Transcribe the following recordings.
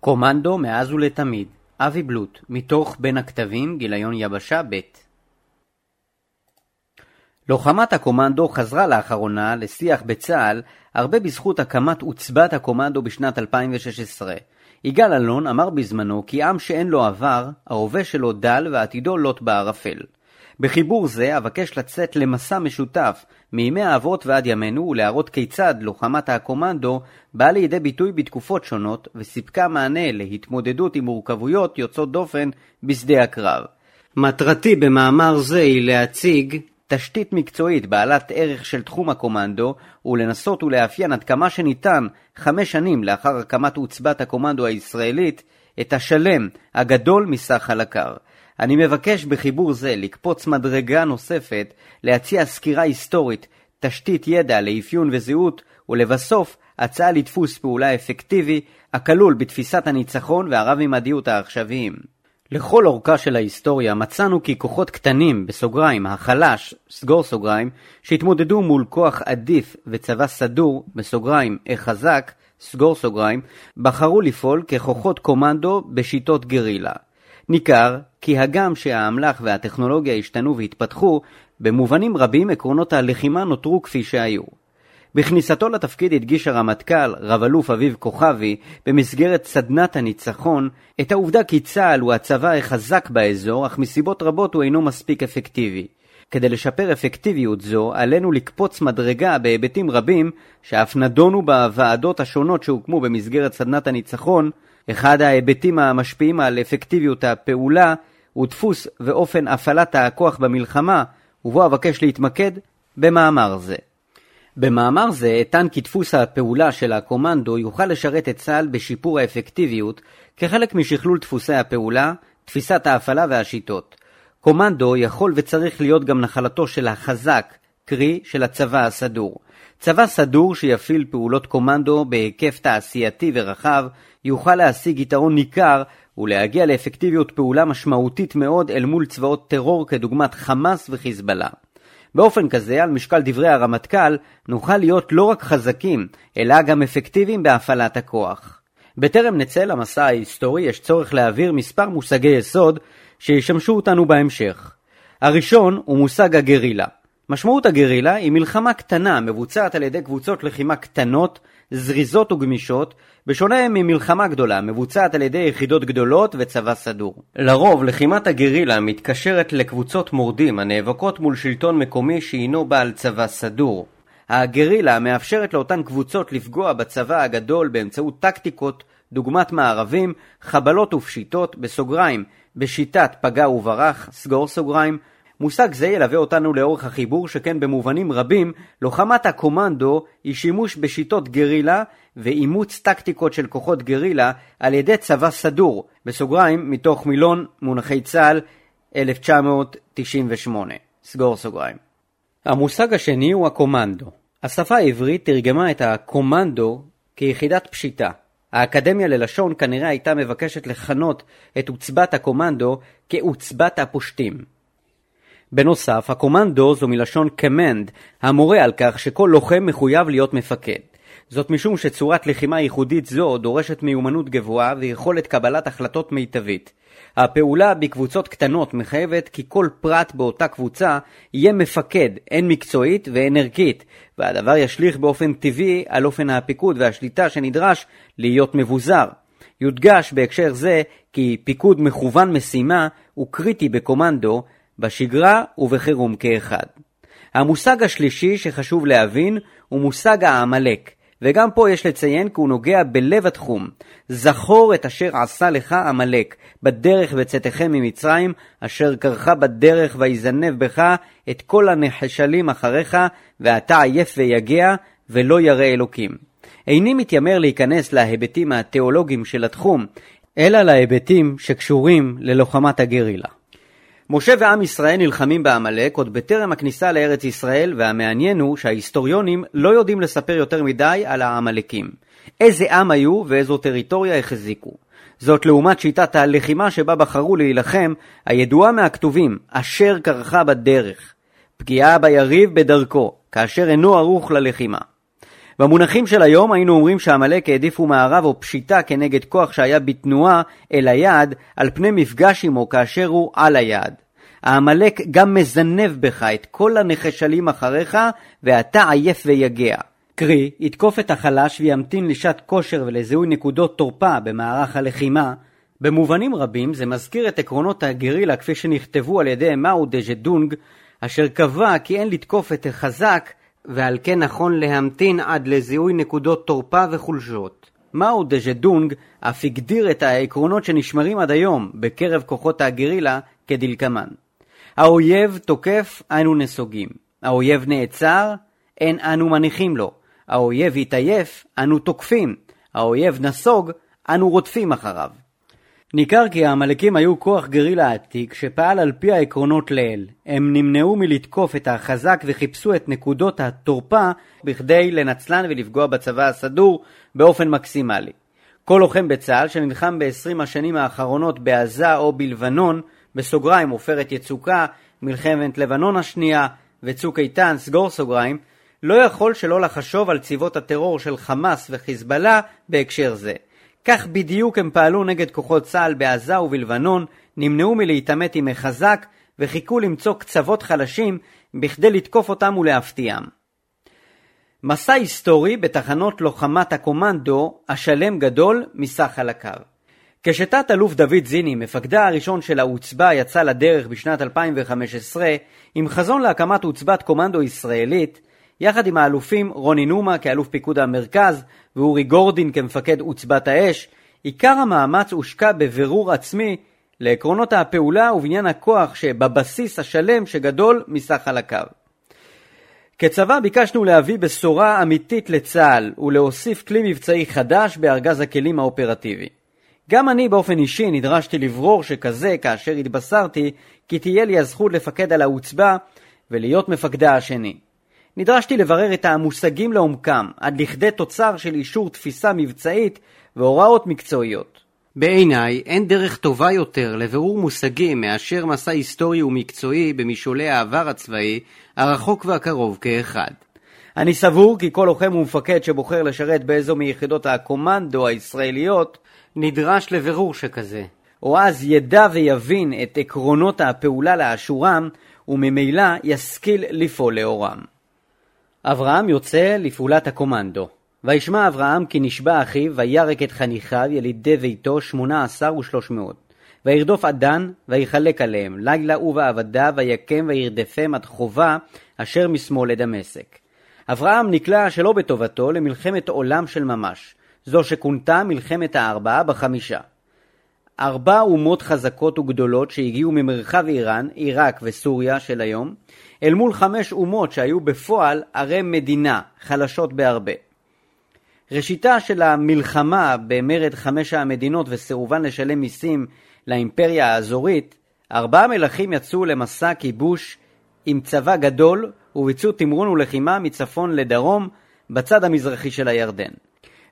קומנדו מאז ולתמיד, אבי בלוט, מתוך בין הכתבים, גיליון יבשה ב' לוחמת הקומנדו חזרה לאחרונה לשיח בצה"ל הרבה בזכות הקמת עוצבת הקומנדו בשנת 2016. יגאל אלון אמר בזמנו כי עם שאין לו עבר, ההווה שלו דל ועתידו לוט בערפל. בחיבור זה אבקש לצאת למסע משותף מימי האבות ועד ימינו ולהראות כיצד לוחמת הקומנדו באה לידי ביטוי בתקופות שונות וסיפקה מענה להתמודדות עם מורכבויות יוצאות דופן בשדה הקרב. מטרתי במאמר זה היא להציג תשתית מקצועית בעלת ערך של תחום הקומנדו ולנסות ולאפיין עד כמה שניתן חמש שנים לאחר הקמת עוצבת הקומנדו הישראלית את השלם הגדול מסך חלקיו. אני מבקש בחיבור זה לקפוץ מדרגה נוספת, להציע סקירה היסטורית, תשתית ידע לאפיון וזהות, ולבסוף הצעה לדפוס פעולה אפקטיבי הכלול בתפיסת הניצחון והרב-ממדיות העכשוויים. לכל אורכה של ההיסטוריה מצאנו כי כוחות קטנים, בסוגריים, החלש, סגור סוגריים, שהתמודדו מול כוח עדיף וצבא סדור, בסוגריים, החזק, סגור סוגריים, בחרו לפעול ככוחות קומנדו בשיטות גרילה. ניכר כי הגם שהאמל"ח והטכנולוגיה השתנו והתפתחו, במובנים רבים עקרונות הלחימה נותרו כפי שהיו. בכניסתו לתפקיד הדגיש הרמטכ"ל, רב-אלוף אביב כוכבי, במסגרת סדנת הניצחון, את העובדה כי צה"ל הוא הצבא החזק באזור, אך מסיבות רבות הוא אינו מספיק אפקטיבי. כדי לשפר אפקטיביות זו, עלינו לקפוץ מדרגה בהיבטים רבים, שאף נדונו בוועדות השונות שהוקמו במסגרת סדנת הניצחון, אחד ההיבטים המשפיעים על אפקטיביות הפעולה הוא דפוס ואופן הפעלת הכוח במלחמה, ובו אבקש להתמקד במאמר זה. במאמר זה אטען כי דפוס הפעולה של הקומנדו יוכל לשרת את צה"ל בשיפור האפקטיביות כחלק משכלול דפוסי הפעולה, תפיסת ההפעלה והשיטות. קומנדו יכול וצריך להיות גם נחלתו של החזק, קרי של הצבא הסדור. צבא סדור שיפעיל פעולות קומנדו בהיקף תעשייתי ורחב, יוכל להשיג יתרון ניכר ולהגיע לאפקטיביות פעולה משמעותית מאוד אל מול צבאות טרור כדוגמת חמאס וחיזבאללה. באופן כזה, על משקל דברי הרמטכ"ל, נוכל להיות לא רק חזקים, אלא גם אפקטיביים בהפעלת הכוח. בטרם נצא למסע ההיסטורי, יש צורך להעביר מספר מושגי יסוד שישמשו אותנו בהמשך. הראשון הוא מושג הגרילה. משמעות הגרילה היא מלחמה קטנה מבוצעת על ידי קבוצות לחימה קטנות, זריזות וגמישות, בשונה ממלחמה גדולה מבוצעת על ידי יחידות גדולות וצבא סדור. לרוב לחימת הגרילה מתקשרת לקבוצות מורדים הנאבקות מול שלטון מקומי שהינו בעל צבא סדור. הגרילה מאפשרת לאותן קבוצות לפגוע בצבא הגדול באמצעות טקטיקות דוגמת מערבים, חבלות ופשיטות, בסוגריים, בשיטת פגע וברח, סגור סוגריים, מושג זה ילווה אותנו לאורך החיבור, שכן במובנים רבים, לוחמת הקומנדו היא שימוש בשיטות גרילה ואימוץ טקטיקות של כוחות גרילה על ידי צבא סדור, בסוגריים, מתוך מילון מונחי צה"ל 1998, סגור סוגריים. המושג השני הוא הקומנדו. השפה העברית תרגמה את הקומנדו כיחידת פשיטה. האקדמיה ללשון כנראה הייתה מבקשת לכנות את עוצבת הקומנדו כעוצבת הפושטים. בנוסף, הקומנדו זו מלשון command, המורה על כך שכל לוחם מחויב להיות מפקד. זאת משום שצורת לחימה ייחודית זו דורשת מיומנות גבוהה ויכולת קבלת החלטות מיטבית. הפעולה בקבוצות קטנות מחייבת כי כל פרט באותה קבוצה יהיה מפקד, הן מקצועית והן ערכית, והדבר ישליך באופן טבעי על אופן הפיקוד והשליטה שנדרש להיות מבוזר. יודגש בהקשר זה כי פיקוד מכוון משימה הוא קריטי בקומנדו, בשגרה ובחירום כאחד. המושג השלישי שחשוב להבין הוא מושג העמלק, וגם פה יש לציין כי הוא נוגע בלב התחום. זכור את אשר עשה לך עמלק, בדרך בצאתכם ממצרים, אשר קרחה בדרך ויזנב בך את כל הנחשלים אחריך, ואתה עייף ויגע, ולא ירא אלוקים. איני מתיימר להיכנס להיבטים התיאולוגיים של התחום, אלא להיבטים שקשורים ללוחמת הגרילה. משה ועם ישראל נלחמים בעמלק עוד בטרם הכניסה לארץ ישראל, והמעניין הוא שההיסטוריונים לא יודעים לספר יותר מדי על העמלקים. איזה עם היו ואיזו טריטוריה החזיקו. זאת לעומת שיטת הלחימה שבה בחרו להילחם, הידועה מהכתובים, אשר קרחה בדרך. פגיעה ביריב בדרכו, כאשר אינו ערוך ללחימה. במונחים של היום היינו אומרים שעמלק העדיפו מערב או פשיטה כנגד כוח שהיה בתנועה אל היעד על פני מפגש עמו כאשר הוא על היעד. העמלק גם מזנב בך את כל הנחשלים אחריך ואתה עייף ויגע. קרי, יתקוף את החלש וימתין לשעת כושר ולזיהוי נקודות תורפה במערך הלחימה. במובנים רבים זה מזכיר את עקרונות הגרילה כפי שנכתבו על ידי מאו דה ז'דונג, אשר קבע כי אין לתקוף את החזק ועל כן נכון להמתין עד לזיהוי נקודות תורפה וחולשות. מאו דה ז'דונג אף הגדיר את העקרונות שנשמרים עד היום בקרב כוחות הגרילה כדלקמן. האויב תוקף, אנו נסוגים. האויב נעצר, אין אנו מניחים לו. האויב התעייף, אנו תוקפים. האויב נסוג, אנו רודפים אחריו. ניכר כי העמלקים היו כוח גרילה עתיק שפעל על פי העקרונות לעיל. הם נמנעו מלתקוף את החזק וחיפשו את נקודות התורפה בכדי לנצלן ולפגוע בצבא הסדור באופן מקסימלי. כל לוחם בצה"ל שנלחם ב-20 השנים האחרונות בעזה או בלבנון, בסוגריים עופרת יצוקה, מלחמת לבנון השנייה וצוק איתן, סגור סוגריים, לא יכול שלא לחשוב על צבאות הטרור של חמאס וחיזבאללה בהקשר זה. כך בדיוק הם פעלו נגד כוחות צה"ל בעזה ובלבנון, נמנעו מלהתעמת עם החזק וחיכו למצוא קצוות חלשים בכדי לתקוף אותם ולהפתיעם. מסע היסטורי בתחנות לוחמת הקומנדו, השלם גדול מסך חלקיו. כשתת אלוף דוד זיני, מפקדה הראשון של העוצבה, יצא לדרך בשנת 2015 עם חזון להקמת עוצבת קומנדו ישראלית, יחד עם האלופים רוני נומה כאלוף פיקוד המרכז ואורי גורדין כמפקד עוצבת האש, עיקר המאמץ הושקע בבירור עצמי לעקרונות הפעולה ובניין הכוח שבבסיס השלם שגדול מסך חלקיו. כצבא ביקשנו להביא בשורה אמיתית לצה"ל ולהוסיף כלי מבצעי חדש בארגז הכלים האופרטיבי. גם אני באופן אישי נדרשתי לברור שכזה כאשר התבשרתי כי תהיה לי הזכות לפקד על העוצבה ולהיות מפקדה השני. נדרשתי לברר את המושגים לעומקם, עד לכדי תוצר של אישור תפיסה מבצעית והוראות מקצועיות. בעיניי אין דרך טובה יותר לבירור מושגים מאשר מסע היסטורי ומקצועי במשעולי העבר הצבאי, הרחוק והקרוב כאחד. אני סבור כי כל לוחם ומפקד שבוחר לשרת באיזו מיחידות הקומנדו הישראליות נדרש לבירור שכזה, או אז ידע ויבין את עקרונות הפעולה לאשורם, וממילא ישכיל לפעול לאורם. אברהם יוצא לפעולת הקומנדו. וישמע אברהם כי נשבע אחיו, וירק את חניכיו, ילידי ביתו, שמונה עשר ושלוש מאות. וירדוף עדן, ויחלק עליהם, לילה ועבדיו, ויקם וירדפם עד חובה, אשר משמאל לדמשק. אברהם נקלע שלא בטובתו למלחמת עולם של ממש, זו שכונתה מלחמת הארבעה בחמישה. ארבע אומות חזקות וגדולות שהגיעו ממרחב איראן, עיראק וסוריה של היום, אל מול חמש אומות שהיו בפועל ערי מדינה, חלשות בהרבה. ראשיתה של המלחמה במרד חמש המדינות וסירובן לשלם מיסים לאימפריה האזורית, ארבעה מלכים יצאו למסע כיבוש עם צבא גדול וביצעו תמרון ולחימה מצפון לדרום בצד המזרחי של הירדן.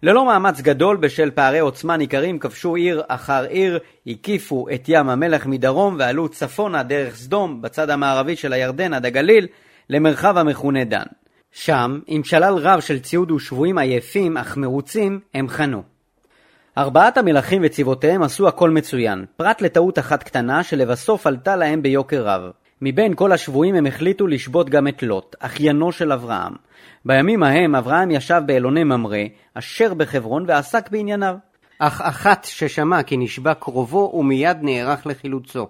ללא מאמץ גדול בשל פערי עוצמה ניכרים כבשו עיר אחר עיר, הקיפו את ים המלח מדרום ועלו צפונה דרך סדום בצד המערבי של הירדן עד הגליל למרחב המכונה דן. שם, עם שלל רב של ציוד ושבויים עייפים אך מרוצים, הם חנו. ארבעת המלכים וצבאותיהם עשו הכל מצוין, פרט לטעות אחת קטנה שלבסוף עלתה להם ביוקר רב. מבין כל השבויים הם החליטו לשבות גם את לוט, אחיינו של אברהם. בימים ההם אברהם ישב באלוני ממרא, אשר בחברון, ועסק בענייניו. אך אחת ששמע כי נשבע קרובו, ומיד נערך לחילוצו.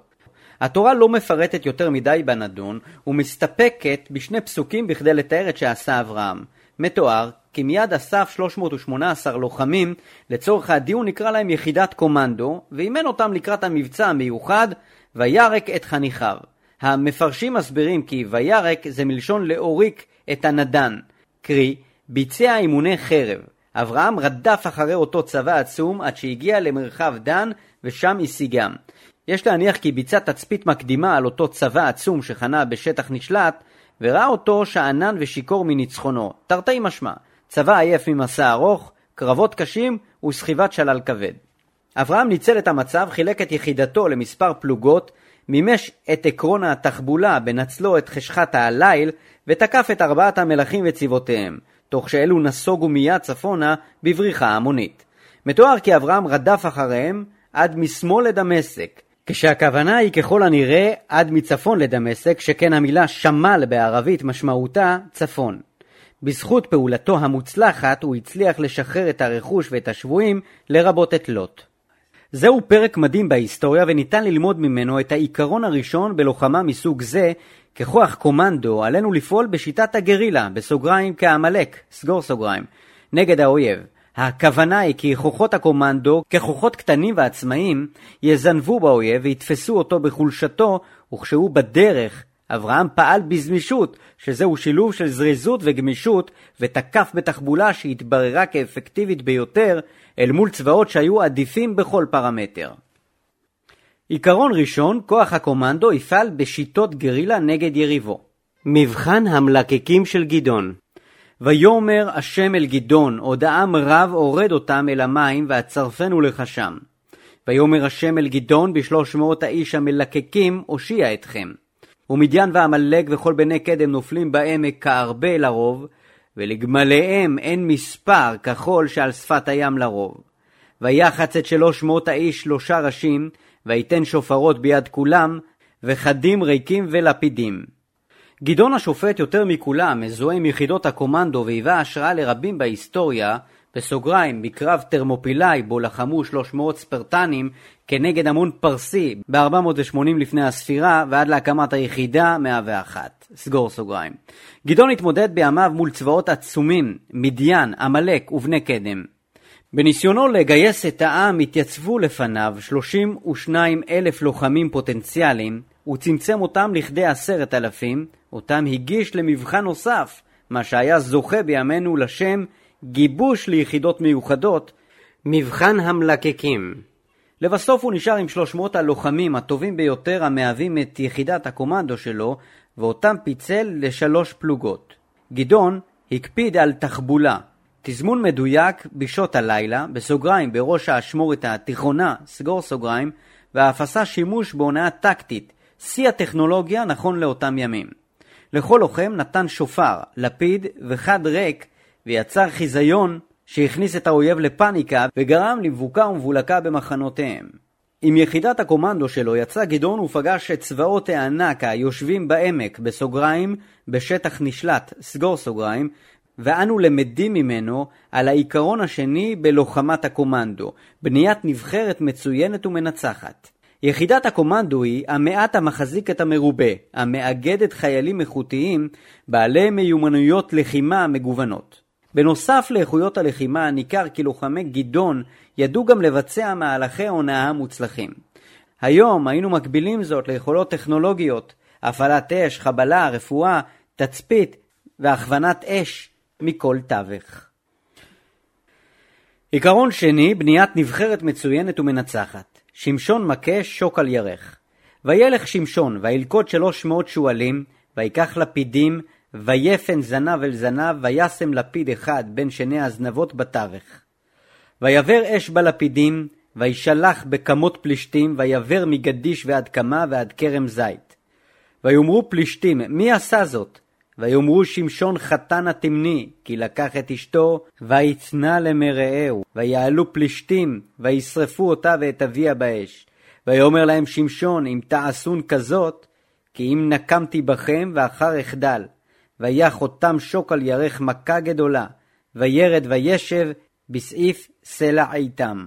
התורה לא מפרטת יותר מדי בנדון, ומסתפקת בשני פסוקים בכדי לתאר את שעשה אברהם. מתואר כי מיד אסף 318 לוחמים, לצורך הדיון נקרא להם יחידת קומנדו, ואימן אותם לקראת המבצע המיוחד, וירק את חניכיו. המפרשים מסבירים כי וירק זה מלשון להוריק את הנדן, קרי, ביצע אימוני חרב. אברהם רדף אחרי אותו צבא עצום עד שהגיע למרחב דן ושם השיגם. יש להניח כי ביצע תצפית מקדימה על אותו צבא עצום שחנה בשטח נשלט, וראה אותו שאנן ושיכור מניצחונו, תרתי משמע, צבא עייף ממסע ארוך, קרבות קשים וסחיבת שלל כבד. אברהם ניצל את המצב, חילק את יחידתו למספר פלוגות, מימש את עקרון התחבולה בנצלו את חשכת הליל, ותקף את ארבעת המלכים וצבאותיהם. תוך שאלו נסוגו מיד צפונה בבריחה המונית. מתואר כי אברהם רדף אחריהם עד משמאל לדמשק, כשהכוונה היא ככל הנראה עד מצפון לדמשק, שכן המילה שמל בערבית משמעותה צפון. בזכות פעולתו המוצלחת הוא הצליח לשחרר את הרכוש ואת השבויים, לרבות את לוט. זהו פרק מדהים בהיסטוריה וניתן ללמוד ממנו את העיקרון הראשון בלוחמה מסוג זה, ככוח קומנדו עלינו לפעול בשיטת הגרילה, בסוגריים כעמלק, סגור סוגריים, נגד האויב. הכוונה היא כי כוחות הקומנדו, ככוחות קטנים ועצמאיים, יזנבו באויב ויתפסו אותו בחולשתו, וכשהוא בדרך, אברהם פעל בזמישות, שזהו שילוב של זריזות וגמישות, ותקף בתחבולה שהתבררה כאפקטיבית ביותר, אל מול צבאות שהיו עדיפים בכל פרמטר. עיקרון ראשון, כוח הקומנדו יפעל בשיטות גרילה נגד יריבו. מבחן המלקקים של גדעון ויאמר השם אל גדעון, עוד העם רב אורד אותם אל המים, ואצרפנו לך שם. ויאמר השם אל גדעון, בשלוש מאות האיש המלקקים, הושיע אתכם. ומדיין ועמלק וכל בני קדם נופלים בעמק כארבה לרוב, ולגמליהם אין מספר כחול שעל שפת הים לרוב. ויחץ את שלוש מאות האיש שלושה ראשים, ויתן שופרות ביד כולם, וחדים ריקים ולפידים. גדעון השופט יותר מכולם מזוהה עם יחידות הקומנדו והיווה השראה לרבים בהיסטוריה, בסוגריים, בקרב תרמופילאי בו לחמו 300 ספרטנים כנגד המון פרסי ב-480 לפני הספירה ועד להקמת היחידה 101. סגור סוגריים. גדעון התמודד בימיו מול צבאות עצומים, מדיין, עמלק ובני קדם. בניסיונו לגייס את העם התייצבו לפניו 32 אלף לוחמים פוטנציאליים, הוא צמצם אותם לכדי עשרת אלפים, אותם הגיש למבחן נוסף, מה שהיה זוכה בימינו לשם גיבוש ליחידות מיוחדות, מבחן המלקקים. לבסוף הוא נשאר עם 300 הלוחמים הטובים ביותר המהווים את יחידת הקומנדו שלו, ואותם פיצל לשלוש פלוגות. גדעון הקפיד על תחבולה, תזמון מדויק בשעות הלילה, בסוגריים בראש האשמורת התיכונה, סגור סוגריים, ואף עשה שימוש בהונאה טקטית, שיא הטכנולוגיה נכון לאותם ימים. לכל לוחם נתן שופר, לפיד וחד ריק, ויצר חיזיון שהכניס את האויב לפאניקה וגרם למבוקה ומבולקה במחנותיהם. עם יחידת הקומנדו שלו יצא גדעון ופגש את צבאות הענק היושבים בעמק, בסוגריים, בשטח נשלט, סגור סוגריים, ואנו למדים ממנו על העיקרון השני בלוחמת הקומנדו, בניית נבחרת מצוינת ומנצחת. יחידת הקומנדו היא המעט המחזיק את המרובה, המאגדת חיילים איכותיים בעלי מיומנויות לחימה מגוונות. בנוסף לאיכויות הלחימה, ניכר כי לוחמי גדעון ידעו גם לבצע מהלכי הונאה מוצלחים. היום היינו מקבילים זאת ליכולות טכנולוגיות, הפעלת אש, חבלה, רפואה, תצפית והכוונת אש מכל תווך. עיקרון שני, בניית נבחרת מצוינת ומנצחת. שמשון מכה שוק על ירך. וילך שמשון, וילקוט שלוש מאות שועלים, ויקח לפידים, ויפן זנב אל זנב, וישם לפיד אחד בין שני הזנבות בתווך. ויבר אש בלפידים, וישלח בכמות פלישתים, ויבר מגדיש ועד קמה ועד כרם זית. ויאמרו פלישתים, מי עשה זאת? ויאמרו שמשון חתן התמני, כי לקח את אשתו, ויצנע למרעהו, ויעלו פלישתים, וישרפו אותה ואת אביה באש. ויאמר להם שמשון, אם תעשון כזאת, כי אם נקמתי בכם, ואחר אחדל. ויח אותם שוק על ירך מכה גדולה, וירד וישב, בסעיף סלע איתם.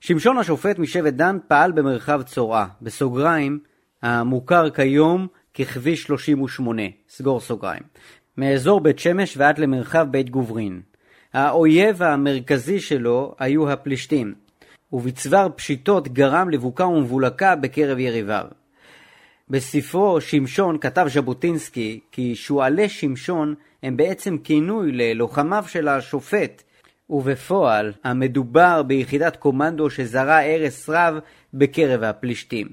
שמשון השופט משבט דן פעל במרחב צורעה, בסוגריים, המוכר כיום ככביש 38, סגור סוגריים, מאזור בית שמש ועד למרחב בית גוברין. האויב המרכזי שלו היו הפלישתים, ובצוואר פשיטות גרם לבוקה ומבולקה בקרב יריביו. בספרו שמשון כתב ז'בוטינסקי כי שועלי שמשון הם בעצם כינוי ללוחמיו של השופט, ובפועל המדובר ביחידת קומנדו שזרה הרס רב בקרב הפלישתים.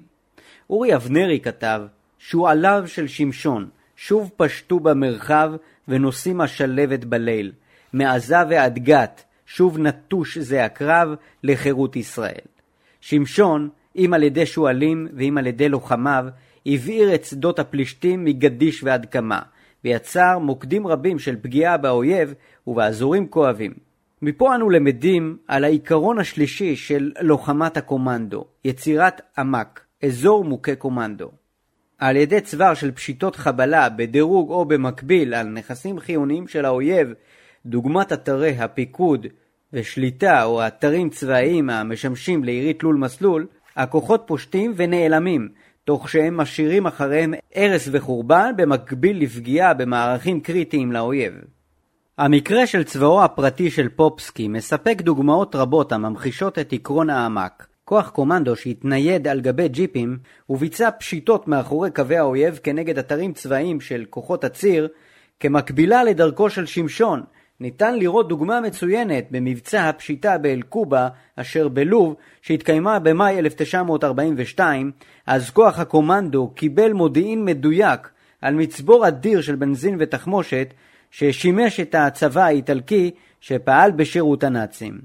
אורי אבנרי כתב שועליו של שמשון שוב פשטו במרחב ונושאים השלבת בליל. מעזה ועד גת שוב נטוש זה הקרב לחירות ישראל. שמשון, אם על ידי שועלים ואם על ידי לוחמיו, הבעיר את שדות הפלישתים מגדיש ועד קמה, ויצר מוקדים רבים של פגיעה באויב ובאזורים כואבים. מפה אנו למדים על העיקרון השלישי של לוחמת הקומנדו, יצירת עמק, אזור מוכה קומנדו. על ידי צוואר של פשיטות חבלה בדירוג או במקביל על נכסים חיוניים של האויב, דוגמת אתרי הפיקוד ושליטה או אתרים צבאיים המשמשים לעירית תלול מסלול, הכוחות פושטים ונעלמים, תוך שהם משאירים אחריהם הרס וחורבן במקביל לפגיעה במערכים קריטיים לאויב. המקרה של צבאו הפרטי של פופסקי מספק דוגמאות רבות הממחישות את עקרון העמק. כוח קומנדו שהתנייד על גבי ג'יפים וביצע פשיטות מאחורי קווי האויב כנגד אתרים צבאיים של כוחות הציר, כמקבילה לדרכו של שמשון, ניתן לראות דוגמה מצוינת במבצע הפשיטה באל-קובה, אשר בלוב, שהתקיימה במאי 1942, אז כוח הקומנדו קיבל מודיעין מדויק על מצבור אדיר של בנזין ותחמושת, ששימש את הצבא האיטלקי שפעל בשירות הנאצים.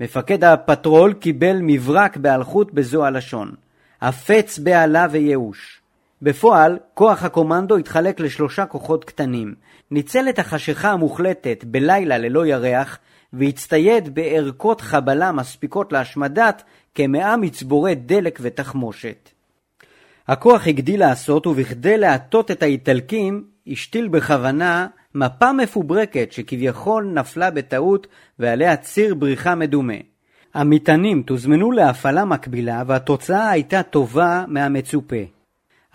מפקד הפטרול קיבל מברק באלחוט בזו הלשון, הפץ בהלה וייאוש. בפועל, כוח הקומנדו התחלק לשלושה כוחות קטנים, ניצל את החשיכה המוחלטת בלילה ללא ירח, והצטייד בערכות חבלה מספיקות להשמדת כמאה מצבורי דלק ותחמושת. הכוח הגדיל לעשות, ובכדי להטות את האיטלקים, השתיל בכוונה מפה מפוברקת שכביכול נפלה בטעות ועליה ציר בריחה מדומה. המטענים תוזמנו להפעלה מקבילה והתוצאה הייתה טובה מהמצופה.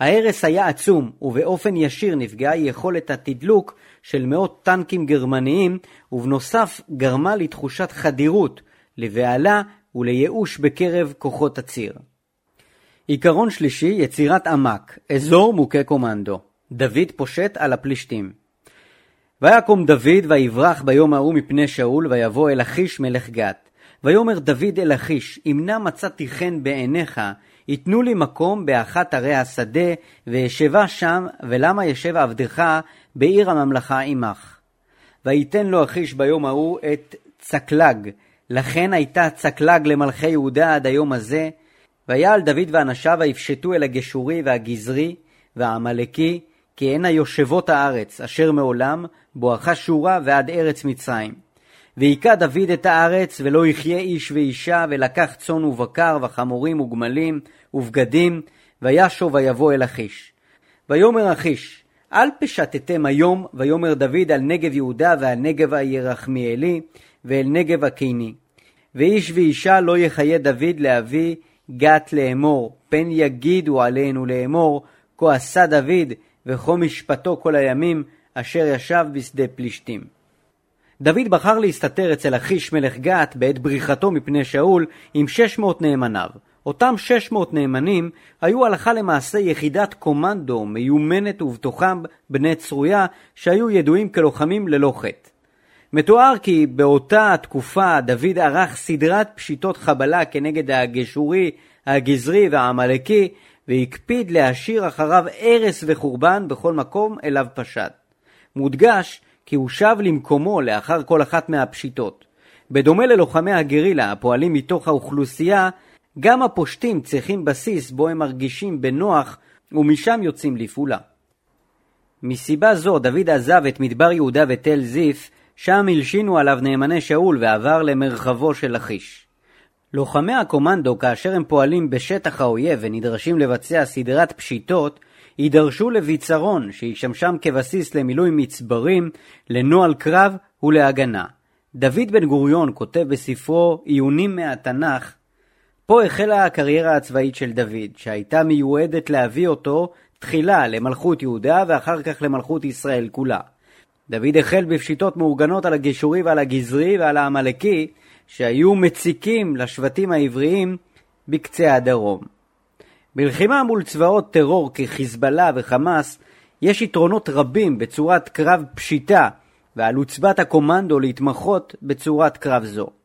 ההרס היה עצום ובאופן ישיר נפגעה יכולת התדלוק של מאות טנקים גרמניים ובנוסף גרמה לתחושת חדירות, לבהלה ולייאוש בקרב כוחות הציר. עיקרון שלישי, יצירת עמק, אזור מוכה קומנדו. דוד פושט על הפלישתים. ויקום דוד ויברח ביום ההוא מפני שאול ויבוא אל אחיש מלך גת. ויאמר דוד אל אחיש אם נא מצאתי חן בעיניך יתנו לי מקום באחת ערי השדה ואשבה שם ולמה ישב עבדך בעיר הממלכה עמך. ויתן לו אחיש ביום ההוא את צקלג לכן הייתה צקלג למלכי יהודה עד היום הזה ויעל דוד ואנשיו ויפשטו אל הגשורי והגזרי והעמלקי כי הן היושבות הארץ, אשר מעולם, בואכה שורה ועד ארץ מצרים. והיכה דוד את הארץ, ולא יחיה איש ואישה, ולקח צאן ובקר, וחמורים וגמלים, ובגדים, וישוב ויבוא אל אחיש. ויאמר אחיש, אל פשטתם היום, ויאמר דוד על נגב יהודה ועל נגב הירחמיאלי, ואל נגב הקיני. ואיש ואישה לא יחיה דוד להביא גת לאמור, פן יגידו עלינו לאמור, כה עשה דוד, וכה משפטו כל הימים אשר ישב בשדה פלישתים. דוד בחר להסתתר אצל אחיש מלך גת בעת בריחתו מפני שאול עם 600 נאמניו. אותם 600 נאמנים היו הלכה למעשה יחידת קומנדו מיומנת ובתוכם בני צרויה שהיו ידועים כלוחמים ללא חטא. מתואר כי באותה תקופה דוד ערך סדרת פשיטות חבלה כנגד הגשורי, הגזרי והעמלקי והקפיד להשאיר אחריו הרס וחורבן בכל מקום אליו פשט. מודגש כי הוא שב למקומו לאחר כל אחת מהפשיטות. בדומה ללוחמי הגרילה הפועלים מתוך האוכלוסייה, גם הפושטים צריכים בסיס בו הם מרגישים בנוח ומשם יוצאים לפעולה. מסיבה זו דוד עזב את מדבר יהודה ותל זיף, שם הלשינו עליו נאמני שאול ועבר למרחבו של לכיש. לוחמי הקומנדו, כאשר הם פועלים בשטח האויב ונדרשים לבצע סדרת פשיטות, יידרשו לביצרון שישמשם כבסיס למילוי מצברים, לנוהל קרב ולהגנה. דוד בן גוריון כותב בספרו עיונים מהתנ"ך פה החלה הקריירה הצבאית של דוד, שהייתה מיועדת להביא אותו תחילה למלכות יהודה ואחר כך למלכות ישראל כולה. דוד החל בפשיטות מאורגנות על הגישורי ועל הגזרי ועל העמלקי, שהיו מציקים לשבטים העבריים בקצה הדרום. בלחימה מול צבאות טרור כחיזבאללה וחמאס יש יתרונות רבים בצורת קרב פשיטה ועל עוצבת הקומנדו להתמחות בצורת קרב זו.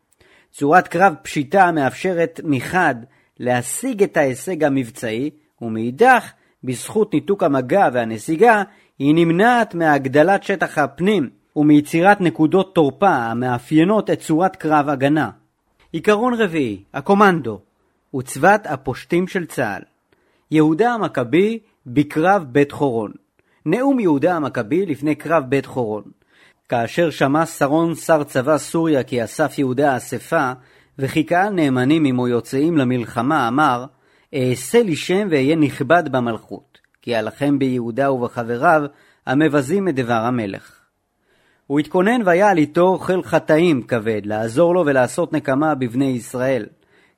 צורת קרב פשיטה מאפשרת מחד להשיג את ההישג המבצעי ומאידך בזכות ניתוק המגע והנסיגה היא נמנעת מהגדלת שטח הפנים ומיצירת נקודות תורפה המאפיינות את צורת קרב הגנה. עיקרון רביעי, הקומנדו, עוצבת הפושטים של צה"ל. יהודה המכבי בקרב בית חורון. נאום יהודה המכבי לפני קרב בית חורון. כאשר שמע שרון שר צבא סוריה כי אסף יהודה אספה, וכי קהל נאמנים עמו יוצאים למלחמה, אמר, אעשה לי שם ואהיה נכבד במלכות, כי אלחם ביהודה ובחבריו, המבזים את דבר המלך. הוא התכונן ויעל איתו חיל חטאים כבד, לעזור לו ולעשות נקמה בבני ישראל.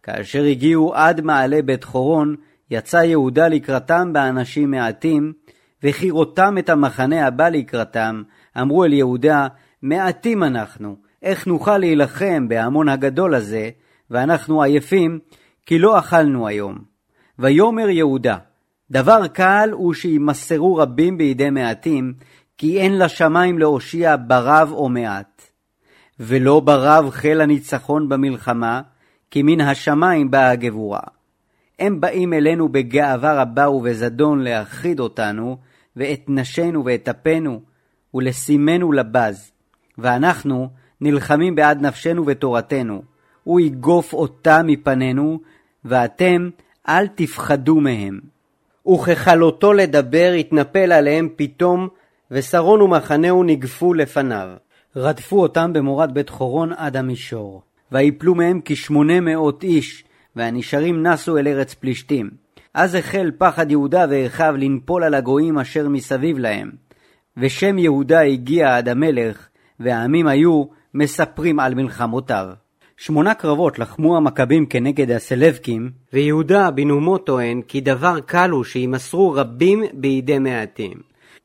כאשר הגיעו עד מעלה בית חורון, יצא יהודה לקראתם באנשים מעטים, וכירותם את המחנה הבא לקראתם, אמרו אל יהודה, מעטים אנחנו, איך נוכל להילחם בהמון הגדול הזה, ואנחנו עייפים, כי לא אכלנו היום. ויאמר יהודה, דבר קל הוא שימסרו רבים בידי מעטים, כי אין לשמיים להושיע ברב או מעט. ולא ברב חיל הניצחון במלחמה, כי מן השמיים באה הגבורה. הם באים אלינו בגאווה רבה ובזדון להכחיד אותנו, ואת נשינו ואת אפינו, ולשימנו לבז. ואנחנו נלחמים בעד נפשנו ותורתנו. הוא יגוף אותה מפנינו, ואתם אל תפחדו מהם. וככלותו לדבר התנפל עליהם פתאום, ושרון ומחנהו נגפו לפניו. רדפו אותם במורד בית חורון עד המישור. ויפלו מהם כשמונה מאות איש, והנשארים נסו אל ארץ פלישתים. אז החל פחד יהודה ואחיו לנפול על הגויים אשר מסביב להם. ושם יהודה הגיע עד המלך, והעמים היו מספרים על מלחמותיו. שמונה קרבות לחמו המכבים כנגד הסלבקים, ויהודה בנאומו טוען כי דבר קל הוא שימסרו רבים בידי מעטים.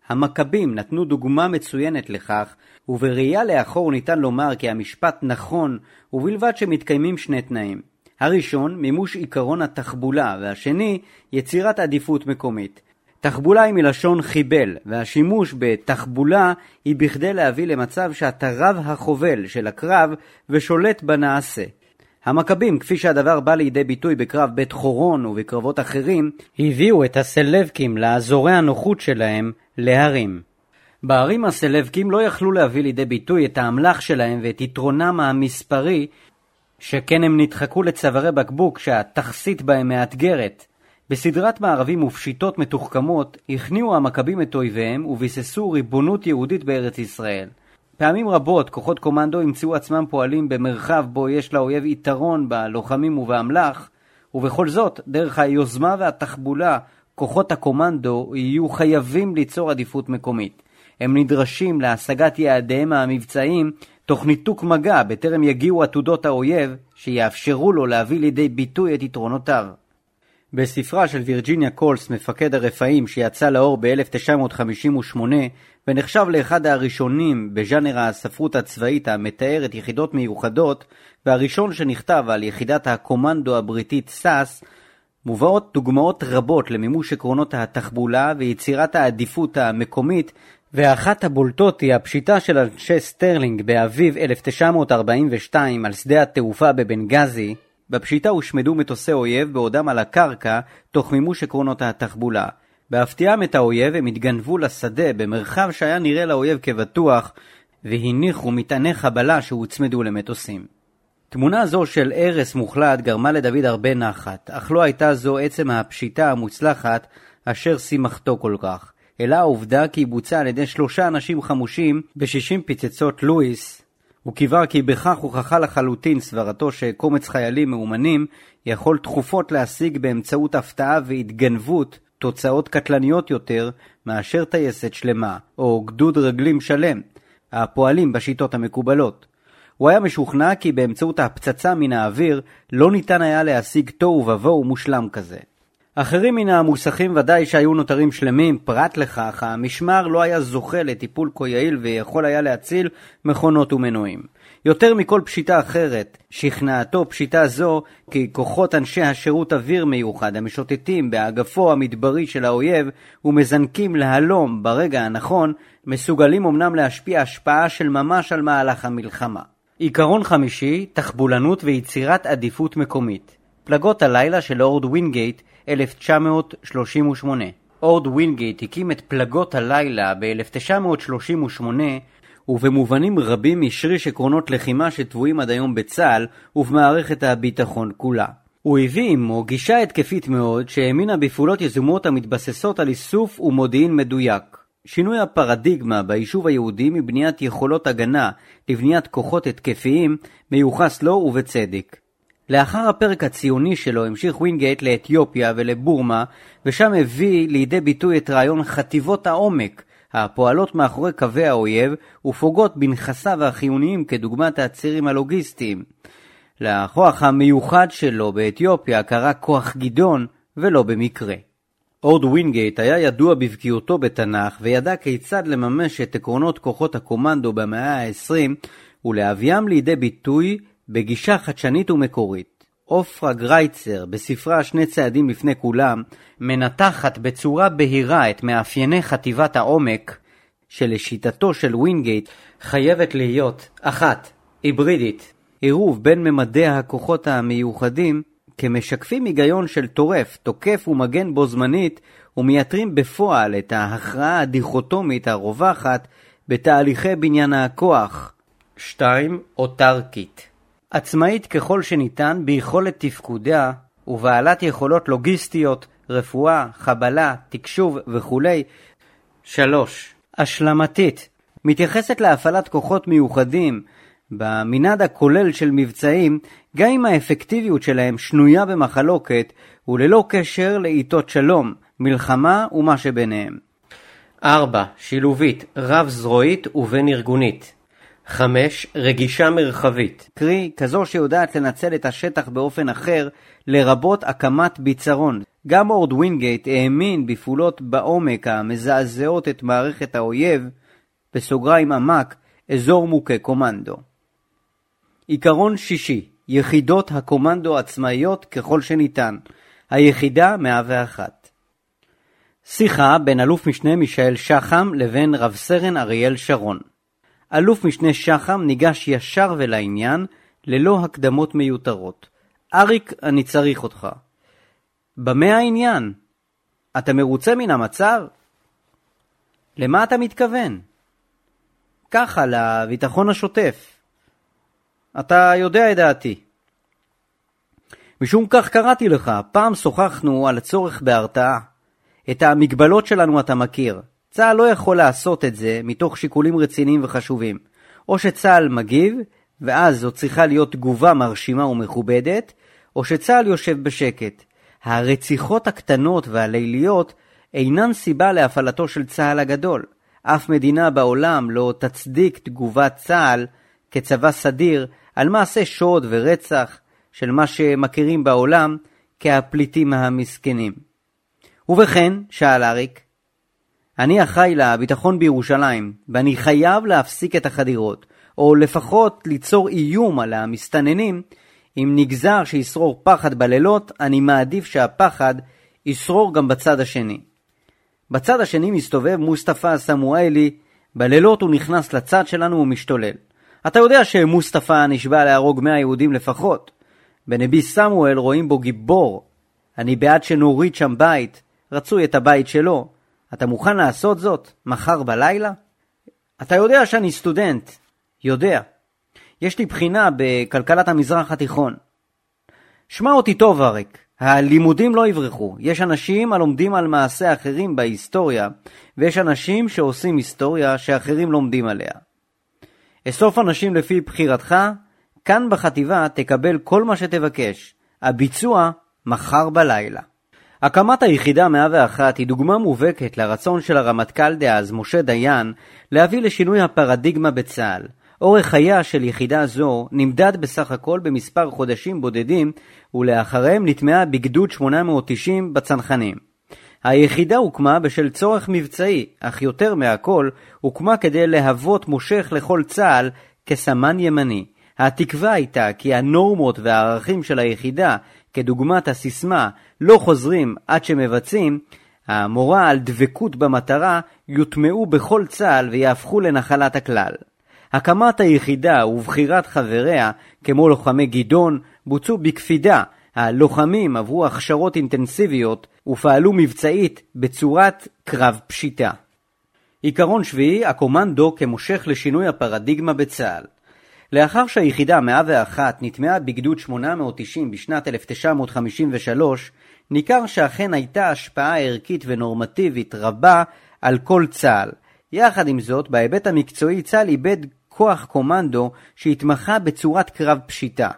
המכבים נתנו דוגמה מצוינת לכך, ובראייה לאחור ניתן לומר כי המשפט נכון, ובלבד שמתקיימים שני תנאים. הראשון, מימוש עקרון התחבולה, והשני, יצירת עדיפות מקומית. תחבולה היא מלשון חיבל, והשימוש בתחבולה היא בכדי להביא למצב שאתה רב החובל של הקרב ושולט בנעשה. המכבים, כפי שהדבר בא לידי ביטוי בקרב בית חורון ובקרבות אחרים, הביאו את הסלבקים לאזורי הנוחות שלהם להרים. בערים הסלבקים לא יכלו להביא לידי ביטוי את האמל"ח שלהם ואת יתרונם המספרי, שכן הם נדחקו לצווארי בקבוק שהתכסית בהם מאתגרת. בסדרת מערבים ופשיטות מתוחכמות הכניעו המכבים את אויביהם וביססו ריבונות יהודית בארץ ישראל. פעמים רבות כוחות קומנדו ימצאו עצמם פועלים במרחב בו יש לאויב יתרון בלוחמים ובאמל"ח, ובכל זאת, דרך היוזמה והתחבולה, כוחות הקומנדו יהיו חייבים ליצור עדיפות מקומית. הם נדרשים להשגת יעדיהם המבצעיים תוך ניתוק מגע בטרם יגיעו עתודות האויב שיאפשרו לו להביא לידי ביטוי את יתרונותיו. בספרה של וירג'יניה קולס, מפקד הרפאים, שיצא לאור ב-1958 ונחשב לאחד הראשונים בז'אנר הספרות הצבאית המתאר את יחידות מיוחדות, והראשון שנכתב על יחידת הקומנדו הבריטית SAS, מובאות דוגמאות רבות למימוש עקרונות התחבולה ויצירת העדיפות המקומית, ואחת הבולטות היא הפשיטה של אנשי סטרלינג באביב 1942 על שדה התעופה בבנגזי, בפשיטה הושמדו מטוסי אויב בעודם על הקרקע, תוך מימוש עקרונות התחבולה. בהפתיעם את האויב הם התגנבו לשדה במרחב שהיה נראה לאויב כבטוח, והניחו מטעני חבלה שהוצמדו למטוסים. תמונה זו של הרס מוחלט גרמה לדוד הרבה נחת, אך לא הייתה זו עצם הפשיטה המוצלחת אשר שימחתו כל כך, אלא העובדה כי היא בוצעה על ידי שלושה אנשים חמושים ב-60 פצצות לואיס, הוא קיווה כי בכך הוכחה לחלוטין סברתו שקומץ חיילים מאומנים יכול תכופות להשיג באמצעות הפתעה והתגנבות תוצאות קטלניות יותר מאשר טייסת שלמה, או גדוד רגלים שלם, הפועלים בשיטות המקובלות. הוא היה משוכנע כי באמצעות הפצצה מן האוויר לא ניתן היה להשיג תוהו ובוהו מושלם כזה. אחרים מן המוסכים ודאי שהיו נותרים שלמים, פרט לכך, המשמר לא היה זוכה לטיפול כה יעיל ויכול היה להציל מכונות ומנועים. יותר מכל פשיטה אחרת, שכנעתו פשיטה זו כי כוחות אנשי השירות אוויר מיוחד המשוטטים באגפו המדברי של האויב ומזנקים להלום ברגע הנכון, מסוגלים אמנם להשפיע השפעה של ממש על מהלך המלחמה. עיקרון חמישי, תחבולנות ויצירת עדיפות מקומית. פלגות הלילה של אורד וינגייט 1938. אורד וינגייט הקים את פלגות הלילה ב-1938 ובמובנים רבים השריש עקרונות לחימה שטבועים עד היום בצה"ל ובמערכת הביטחון כולה. הוא הביא עמו גישה התקפית מאוד שהאמינה בפעולות יזומות המתבססות על איסוף ומודיעין מדויק. שינוי הפרדיגמה ביישוב היהודי מבניית יכולות הגנה לבניית כוחות התקפיים מיוחס לו ובצדק. לאחר הפרק הציוני שלו המשיך ווינגייט לאתיופיה ולבורמה, ושם הביא לידי ביטוי את רעיון חטיבות העומק, הפועלות מאחורי קווי האויב ופוגעות בנכסיו החיוניים כדוגמת הצירים הלוגיסטיים. לכוח המיוחד שלו באתיופיה קרא כוח גדעון, ולא במקרה. אורד ווינגייט היה ידוע בבקיאותו בתנ"ך וידע כיצד לממש את עקרונות כוחות הקומנדו במאה ה-20 ולהביאם לידי ביטוי בגישה חדשנית ומקורית. עופרה גרייצר, בספרה שני צעדים לפני כולם, מנתחת בצורה בהירה את מאפייני חטיבת העומק, שלשיטתו של ווינגייט חייבת להיות אחת, היברידית, עירוב בין ממדי הכוחות המיוחדים, כמשקפים היגיון של טורף, תוקף ומגן בו זמנית, ומייתרים בפועל את ההכרעה הדיכוטומית הרווחת בתהליכי בניין הכוח. 2. אוטרקית עצמאית ככל שניתן ביכולת תפקודיה ובעלת יכולות לוגיסטיות, רפואה, חבלה, תקשוב וכו'. 3. השלמתית מתייחסת להפעלת כוחות מיוחדים במנעד הכולל של מבצעים, גם אם האפקטיביות שלהם שנויה במחלוקת וללא קשר לעיתות שלום, מלחמה ומה שביניהם. 4. שילובית, רב-זרועית ובין-ארגונית. 5. רגישה מרחבית, קרי כזו שיודעת לנצל את השטח באופן אחר, לרבות הקמת ביצרון. גם אורד ווינגייט האמין בפעולות בעומק המזעזעות את מערכת האויב, בסוגריים עמק, אזור מוכה קומנדו. עיקרון שישי, יחידות הקומנדו עצמאיות ככל שניתן. היחידה 101. שיחה בין אלוף משנה מישאל שחם לבין רב סרן אריאל שרון. אלוף משנה שחם ניגש ישר ולעניין, ללא הקדמות מיותרות. אריק, אני צריך אותך. במה העניין? אתה מרוצה מן המצב? למה אתה מתכוון? ככה, לביטחון השוטף. אתה יודע את דעתי. משום כך קראתי לך, פעם שוחחנו על הצורך בהרתעה. את המגבלות שלנו אתה מכיר. צה"ל לא יכול לעשות את זה מתוך שיקולים רציניים וחשובים. או שצה"ל מגיב, ואז זו צריכה להיות תגובה מרשימה ומכובדת, או שצה"ל יושב בשקט. הרציחות הקטנות והליליות אינן סיבה להפעלתו של צה"ל הגדול. אף מדינה בעולם לא תצדיק תגובת צה"ל כצבא סדיר על מעשה שוד ורצח של מה שמכירים בעולם כהפליטים המסכנים. ובכן, שאל אריק, אני אחראי לביטחון בירושלים, ואני חייב להפסיק את החדירות, או לפחות ליצור איום על המסתננים. אם נגזר שישרור פחד בלילות, אני מעדיף שהפחד ישרור גם בצד השני. בצד השני מסתובב מוסטפא סמואלי, בלילות הוא נכנס לצד שלנו ומשתולל. אתה יודע שמוסטפא נשבע להרוג 100 יהודים לפחות. בנביא סמואל רואים בו גיבור. אני בעד שנוריד שם בית, רצוי את הבית שלו. אתה מוכן לעשות זאת מחר בלילה? אתה יודע שאני סטודנט. יודע. יש לי בחינה בכלכלת המזרח התיכון. שמע אותי טוב, אריק. הלימודים לא יברחו. יש אנשים הלומדים על מעשה אחרים בהיסטוריה, ויש אנשים שעושים היסטוריה שאחרים לומדים עליה. אסוף אנשים לפי בחירתך, כאן בחטיבה תקבל כל מה שתבקש. הביצוע מחר בלילה. הקמת היחידה 101 היא דוגמה מובהקת לרצון של הרמטכ"ל דאז, משה דיין, להביא לשינוי הפרדיגמה בצה"ל. אורך חייה של יחידה זו נמדד בסך הכל במספר חודשים בודדים, ולאחריהם נטמעה בגדוד 890 בצנחנים. היחידה הוקמה בשל צורך מבצעי, אך יותר מהכל, הוקמה כדי להוות מושך לכל צה"ל כסמן ימני. התקווה הייתה כי הנורמות והערכים של היחידה, כדוגמת הסיסמה "לא חוזרים עד שמבצעים", המורה על דבקות במטרה, יוטמעו בכל צה"ל ויהפכו לנחלת הכלל. הקמת היחידה ובחירת חבריה, כמו לוחמי גדעון, בוצעו בקפידה. הלוחמים עברו הכשרות אינטנסיביות ופעלו מבצעית בצורת קרב פשיטה. עיקרון שביעי, הקומנדו כמושך לשינוי הפרדיגמה בצה"ל. לאחר שהיחידה 101 נטמעה בגדוד 890 בשנת 1953, ניכר שאכן הייתה השפעה ערכית ונורמטיבית רבה על כל צה"ל. יחד עם זאת, בהיבט המקצועי צה"ל איבד כוח קומנדו שהתמחה בצורת קרב פשיטה.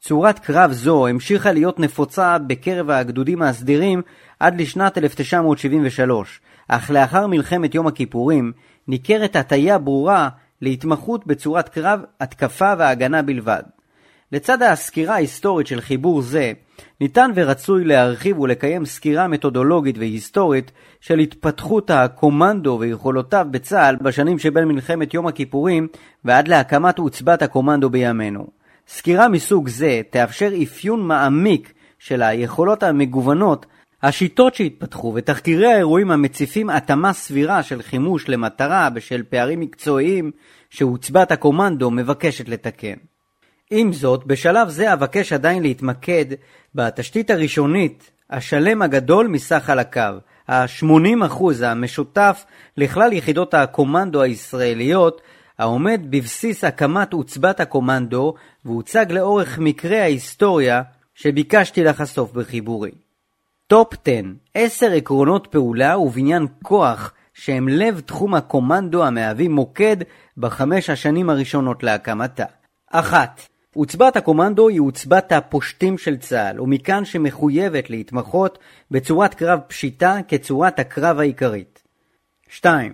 צורת קרב זו המשיכה להיות נפוצה בקרב הגדודים הסדירים עד לשנת 1973, אך לאחר מלחמת יום הכיפורים ניכרת הטיה ברורה להתמחות בצורת קרב התקפה והגנה בלבד. לצד הסקירה ההיסטורית של חיבור זה, ניתן ורצוי להרחיב ולקיים סקירה מתודולוגית והיסטורית של התפתחות הקומנדו ויכולותיו בצה"ל בשנים שבין מלחמת יום הכיפורים ועד להקמת עוצבת הקומנדו בימינו. סקירה מסוג זה תאפשר אפיון מעמיק של היכולות המגוונות, השיטות שהתפתחו ותחקירי האירועים המציפים התאמה סבירה של חימוש למטרה בשל פערים מקצועיים שעוצבת הקומנדו מבקשת לתקן. עם זאת, בשלב זה אבקש עדיין להתמקד בתשתית הראשונית, השלם הגדול מסך חלקיו, ה-80% המשותף לכלל יחידות הקומנדו הישראליות, העומד בבסיס הקמת עוצבת הקומנדו והוצג לאורך מקרי ההיסטוריה שביקשתי לחשוף בחיבורי. Top 10 10 עקרונות פעולה ובניין כוח שהם לב תחום הקומנדו המהווים מוקד בחמש השנים הראשונות להקמתה. 1. עוצבת הקומנדו היא עוצבת הפושטים של צה"ל, ומכאן שמחויבת להתמחות בצורת קרב פשיטה כצורת הקרב העיקרית. 2.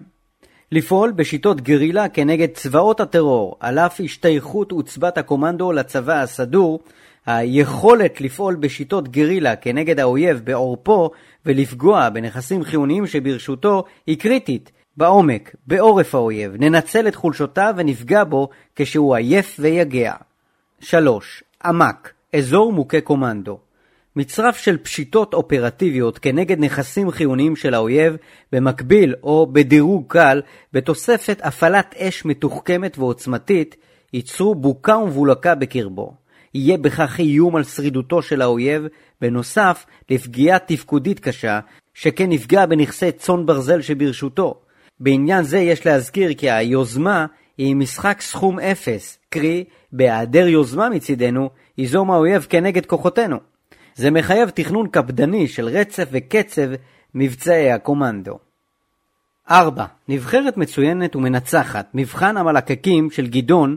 לפעול בשיטות גרילה כנגד צבאות הטרור, על אף השתייכות עוצבת הקומנדו לצבא הסדור, היכולת לפעול בשיטות גרילה כנגד האויב בעורפו ולפגוע בנכסים חיוניים שברשותו היא קריטית, בעומק, בעורף האויב, ננצל את חולשותיו ונפגע בו כשהוא עייף ויגע. 3. עמק, אזור מוכה קומנדו. מצרף של פשיטות אופרטיביות כנגד נכסים חיוניים של האויב, במקביל או בדירוג קל, בתוספת הפעלת אש מתוחכמת ועוצמתית, ייצרו בוקה ומבולקה בקרבו. יהיה בכך איום על שרידותו של האויב, בנוסף לפגיעה תפקודית קשה, שכן נפגע בנכסי צאן ברזל שברשותו. בעניין זה יש להזכיר כי היוזמה היא משחק סכום אפס, קרי, בהיעדר יוזמה מצידנו, ייזום האויב כנגד כוחותינו. זה מחייב תכנון קפדני של רצף וקצב מבצעי הקומנדו. 4. נבחרת מצוינת ומנצחת, מבחן המלקקים של גדעון,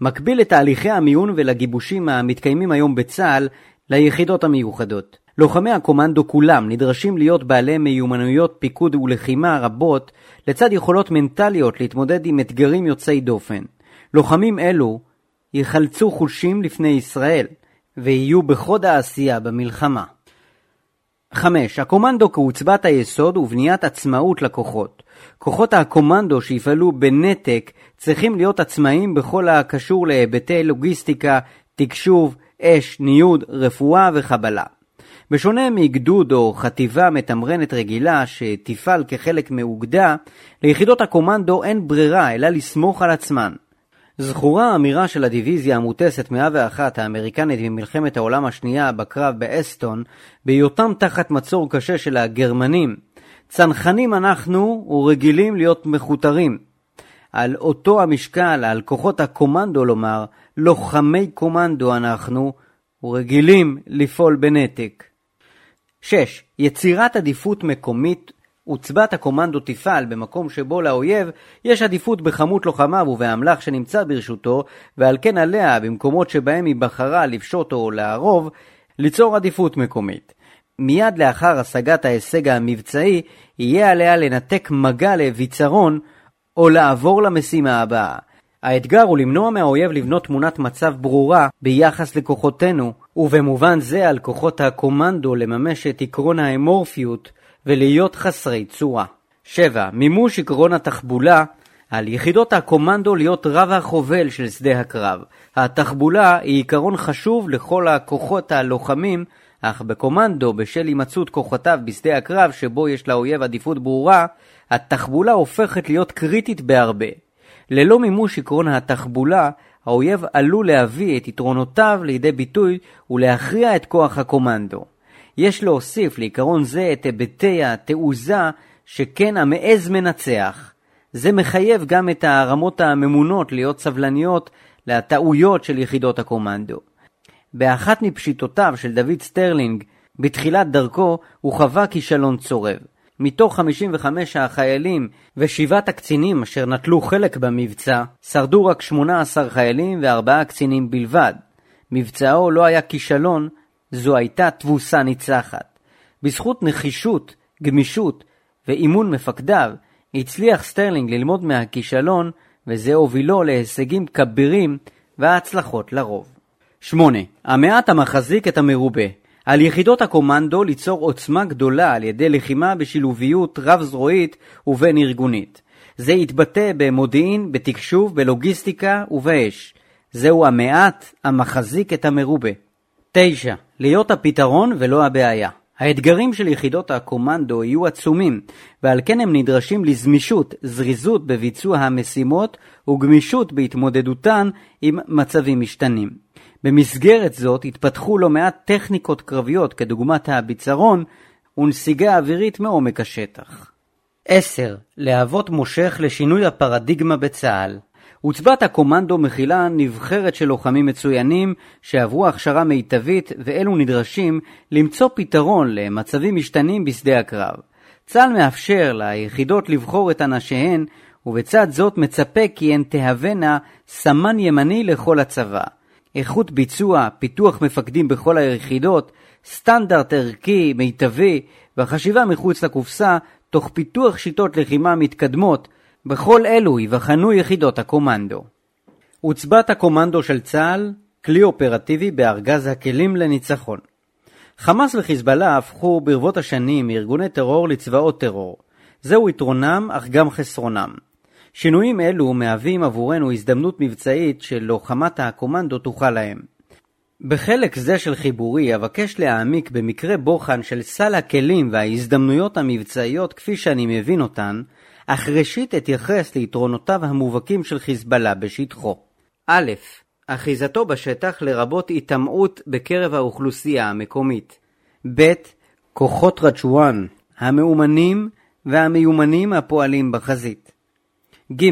מקביל לתהליכי המיון ולגיבושים המתקיימים היום בצה"ל ליחידות המיוחדות. לוחמי הקומנדו כולם נדרשים להיות בעלי מיומנויות פיקוד ולחימה רבות, לצד יכולות מנטליות להתמודד עם אתגרים יוצאי דופן. לוחמים אלו יחלצו חושים לפני ישראל, ויהיו בחוד העשייה במלחמה. 5. הקומנדו כעוצבת היסוד ובניית עצמאות לכוחות. כוחות הקומנדו שיפעלו בנתק צריכים להיות עצמאיים בכל הקשור להיבטי לוגיסטיקה, תקשוב, אש, ניוד, רפואה וחבלה. בשונה מגדוד או חטיבה מתמרנת רגילה שתפעל כחלק מאוגדה, ליחידות הקומנדו אין ברירה אלא לסמוך על עצמן. זכורה האמירה של הדיוויזיה המוטסת 101 האמריקנית ממלחמת העולם השנייה בקרב באסטון, בהיותם תחת מצור קשה של הגרמנים. צנחנים אנחנו ורגילים להיות מכותרים. על אותו המשקל, על כוחות הקומנדו לומר, לוחמי קומנדו אנחנו, ורגילים לפעול בנתק. 6. יצירת עדיפות מקומית עוצבת הקומנדו תפעל במקום שבו לאויב יש עדיפות בכמות לוחמיו ובאמל"ח שנמצא ברשותו, ועל כן עליה, במקומות שבהם היא בחרה לפשוט או לערוב, ליצור עדיפות מקומית. מיד לאחר השגת ההישג המבצעי, יהיה עליה לנתק מגע לביצרון או לעבור למשימה הבאה. האתגר הוא למנוע מהאויב לבנות תמונת מצב ברורה ביחס לכוחותינו, ובמובן זה על כוחות הקומנדו לממש את עקרון האמורפיות ולהיות חסרי צורה. 7. מימוש עקרון התחבולה על יחידות הקומנדו להיות רב החובל של שדה הקרב. התחבולה היא עיקרון חשוב לכל הכוחות הלוחמים, אך בקומנדו, בשל הימצאות כוחותיו בשדה הקרב שבו יש לאויב עדיפות ברורה, התחבולה הופכת להיות קריטית בהרבה. ללא מימוש עקרון התחבולה, האויב עלול להביא את יתרונותיו לידי ביטוי ולהכריע את כוח הקומנדו. יש להוסיף לעיקרון זה את היבטי התעוזה שכן המעז מנצח. זה מחייב גם את הרמות הממונות להיות סבלניות לטעויות של יחידות הקומנדו. באחת מפשיטותיו של דוד סטרלינג בתחילת דרכו הוא חווה כישלון צורב. מתוך 55 החיילים ושבעת הקצינים אשר נטלו חלק במבצע, שרדו רק 18 חיילים וארבעה קצינים בלבד. מבצעו לא היה כישלון, זו הייתה תבוסה ניצחת. בזכות נחישות, גמישות ואימון מפקדיו, הצליח סטרלינג ללמוד מהכישלון, וזה הובילו להישגים כבירים והצלחות לרוב. 8. המעט המחזיק את המרובה על יחידות הקומנדו ליצור עוצמה גדולה על ידי לחימה בשילוביות רב-זרועית ובין-ארגונית. זה יתבטא במודיעין, בתקשוב, בלוגיסטיקה ובאש. זהו המעט המחזיק את המרובה. 9. להיות הפתרון ולא הבעיה. האתגרים של יחידות הקומנדו יהיו עצומים, ועל כן הם נדרשים לזמישות, זריזות בביצוע המשימות וגמישות בהתמודדותן עם מצבים משתנים. במסגרת זאת התפתחו לא מעט טכניקות קרביות כדוגמת הביצרון ונסיגה אווירית מעומק השטח. 10. להוות מושך לשינוי הפרדיגמה בצה"ל. עוצבת הקומנדו מכילה נבחרת של לוחמים מצוינים שעברו הכשרה מיטבית ואלו נדרשים למצוא פתרון למצבים משתנים בשדה הקרב. צה"ל מאפשר ליחידות לבחור את אנשיהן ובצד זאת מצפה כי הן תהוונה סמן ימני לכל הצבא. איכות ביצוע, פיתוח מפקדים בכל היחידות, סטנדרט ערכי, מיטבי, והחשיבה מחוץ לקופסה, תוך פיתוח שיטות לחימה מתקדמות, בכל אלו ייבחנו יחידות הקומנדו. עוצבת הקומנדו של צה"ל, כלי אופרטיבי בארגז הכלים לניצחון. חמאס וחיזבאללה הפכו ברבות השנים מארגוני טרור לצבאות טרור. זהו יתרונם, אך גם חסרונם. שינויים אלו מהווים עבורנו הזדמנות מבצעית של לוחמת הקומנדו תוכל להם. בחלק זה של חיבורי אבקש להעמיק במקרה בוחן של סל הכלים וההזדמנויות המבצעיות כפי שאני מבין אותן, אך ראשית אתייחס ליתרונותיו המובהקים של חיזבאללה בשטחו. א. אחיזתו בשטח לרבות היטמעות בקרב האוכלוסייה המקומית. ב. כוחות רג'ואן המאומנים והמיומנים הפועלים בחזית. ג.